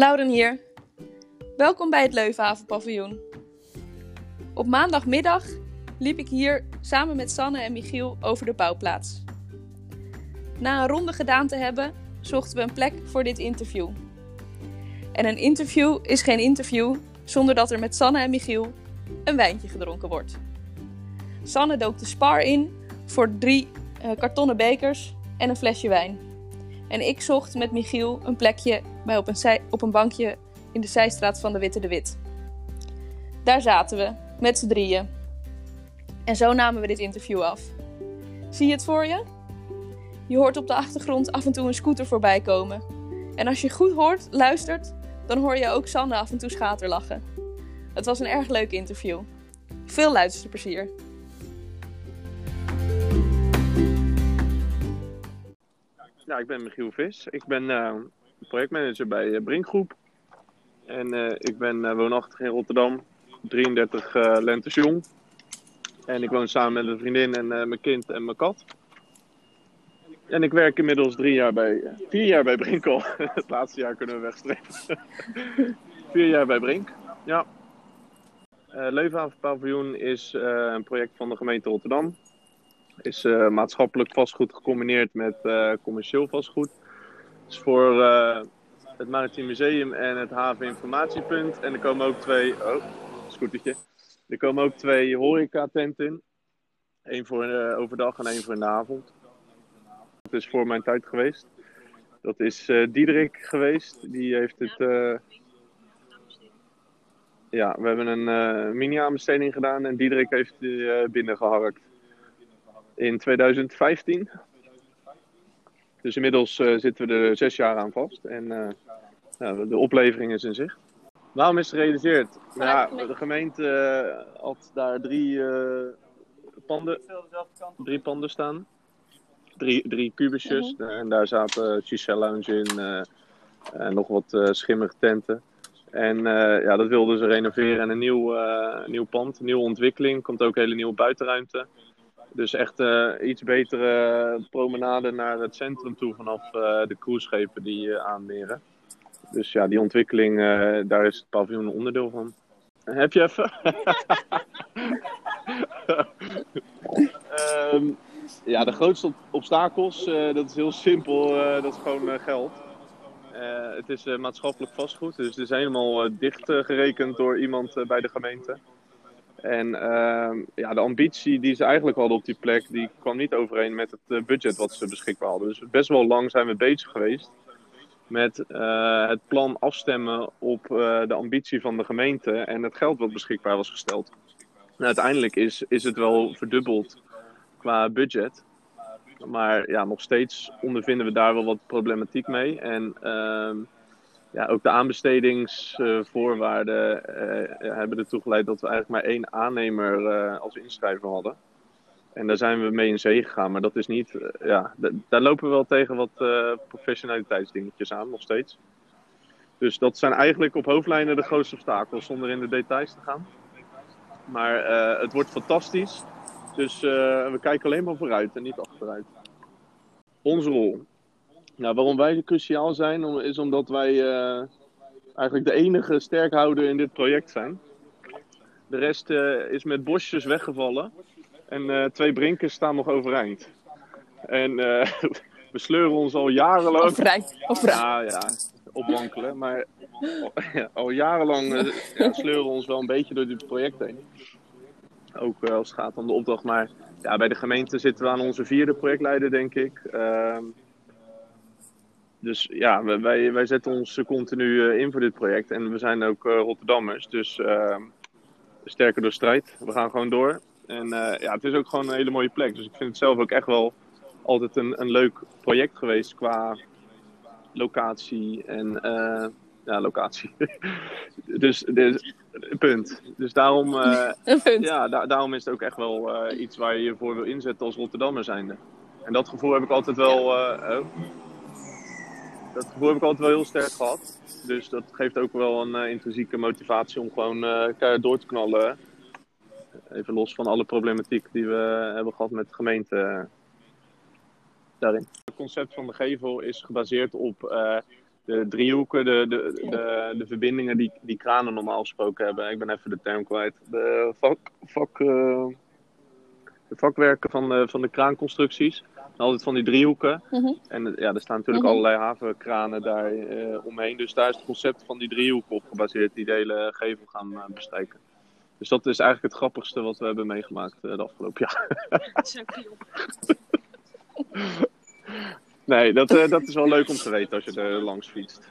Lauren hier. Welkom bij het Leuvenhaven Paviljoen. Op maandagmiddag liep ik hier samen met Sanne en Michiel over de bouwplaats. Na een ronde gedaan te hebben, zochten we een plek voor dit interview. En een interview is geen interview zonder dat er met Sanne en Michiel een wijntje gedronken wordt. Sanne dook de spar in voor drie uh, kartonnen bekers en een flesje wijn. En ik zocht met Michiel een plekje bij op, een zij, op een bankje in de zijstraat van de Witte de Wit. Daar zaten we, met z'n drieën. En zo namen we dit interview af. Zie je het voor je? Je hoort op de achtergrond af en toe een scooter voorbij komen. En als je goed hoort, luistert, dan hoor je ook Sanne af en toe schaterlachen. Het was een erg leuk interview. Veel luisterplezier. Ja, ik ben Michiel Vis. Ik ben uh, projectmanager bij uh, Brinkgroep. En uh, ik ben woonachtig in Rotterdam, 33 lentes jong. En ik woon samen met een vriendin en mijn kind en mijn kat. En ik werk inmiddels drie jaar bij, vier jaar bij Brinkel. Het laatste jaar kunnen we wegstrepen. vier jaar bij Brink, ja. Uh, Leuvenhaven Paviljoen is uh, een project van de gemeente Rotterdam. Is uh, maatschappelijk vastgoed gecombineerd met commercieel vastgoed. Is voor het Maritiem Museum en het Haveninformatiepunt. En er komen ook twee, oh, scootertje. Er komen ook twee horeca-tenten in. Eén voor overdag en één voor in de avond. Dat is voor mijn tijd geweest. Dat is Diederik geweest. Die heeft het ja, we hebben een uh, mini-aanbesteding gedaan en Diederik heeft die uh, binnengeharkt. In 2015. Dus inmiddels uh, zitten we er zes jaar aan vast en ja, de oplevering is in zicht. Waarom is het gerealiseerd? Nou, ja, de gemeente had daar drie panden, drie panden staan. Drie, drie kubusjes. -huh. En daar zaten Giselle Lounge in en nog wat schimmige tenten. En uh, ja, dat wilden ze renoveren en een nieuw, uh, nieuw pand, een nieuwe ontwikkeling. Komt ook een hele nieuwe buitenruimte. Dus echt uh, iets betere promenade naar het centrum toe vanaf de cruiseschepen die aanmeren. Dus ja, die ontwikkeling, daar is het paviljoen een onderdeel van. Heb je even? um, ja, de grootste obstakels, dat is heel simpel, dat is gewoon geld. Het is maatschappelijk vastgoed, dus het is helemaal dicht gerekend door iemand bij de gemeente. En ehm, ja, de ambitie die ze eigenlijk hadden op die plek, die kwam niet overeen met het budget wat ze beschikbaar hadden. Dus best wel lang zijn we bezig geweest met het plan afstemmen op de ambitie van de gemeente en het geld wat beschikbaar was gesteld. En uiteindelijk is, is het wel verdubbeld qua budget. Maar ja, nog steeds ondervinden we daar wel wat problematiek mee. En uh, ja, ook de aanbestedingsvoorwaarden uh, hebben ertoe geleid dat we eigenlijk maar één aannemer uh, als inschrijver hadden. En daar zijn we mee in zee gegaan. Maar dat is niet, ja, daar lopen we wel tegen wat professionaliteitsdingetjes aan, nog steeds. Dus dat zijn eigenlijk op hoofdlijnen de grootste obstakels, zonder in de details te gaan. Maar het wordt fantastisch. Dus we kijken alleen maar vooruit en niet achteruit. Onze rol. Nou, waarom wij cruciaal zijn, is omdat wij uh, eigenlijk de enige sterkhouder in dit project zijn. De rest uh, is met bosjes weggevallen. En twee brinkers staan nog overeind. En we sleuren ons al jarenlang. Overeind. Overeind. Ja, ja, opwankelen. Maar ja, al jarenlang ja, sleuren we ons wel een beetje door dit project heen. Ook als het gaat om de opdracht. Maar ja, bij de gemeente zitten we aan onze vierde projectleider, denk ik. Uh, dus ja, wij, wij zetten ons continu in voor dit project. En we zijn ook uh, Rotterdammers. Dus uh, sterker door strijd. We gaan gewoon door. En uh, ja, het is ook gewoon een hele mooie plek. Dus ik vind het zelf ook echt wel altijd een, een leuk project geweest qua locatie en ja, locatie. dus, dus punt. Dus daarom, uh, punt. Ja, da daarom is het ook echt wel uh, iets waar je je voor wil inzetten als Rotterdammer zijnde. En dat gevoel heb ik altijd wel. Uh, oh. Dat gevoel heb ik altijd wel heel sterk gehad. Dus dat geeft ook wel een intrinsieke motivatie om gewoon door te knallen. Even los van alle problematiek die we hebben gehad met de gemeente daarin. Het concept van de gevel is gebaseerd op de driehoeken, de, de, de, de verbindingen die, die kranen normaal gesproken hebben. Ik ben even de term kwijt. De, vak, vak, uh, de vakwerken van de, van de kraanconstructies. Altijd van die driehoeken. Mhm. En ja, er staan natuurlijk Mhm. allerlei havenkranen daar eh, omheen. Dus daar is het concept van die driehoeken op gebaseerd. Die de hele gevel gaan eh, bestrijken. Dus dat is eigenlijk het grappigste wat we hebben meegemaakt eh, de afgelopen jaar. Nee, dat, eh, dat is wel leuk om te weten als je er langs fietst.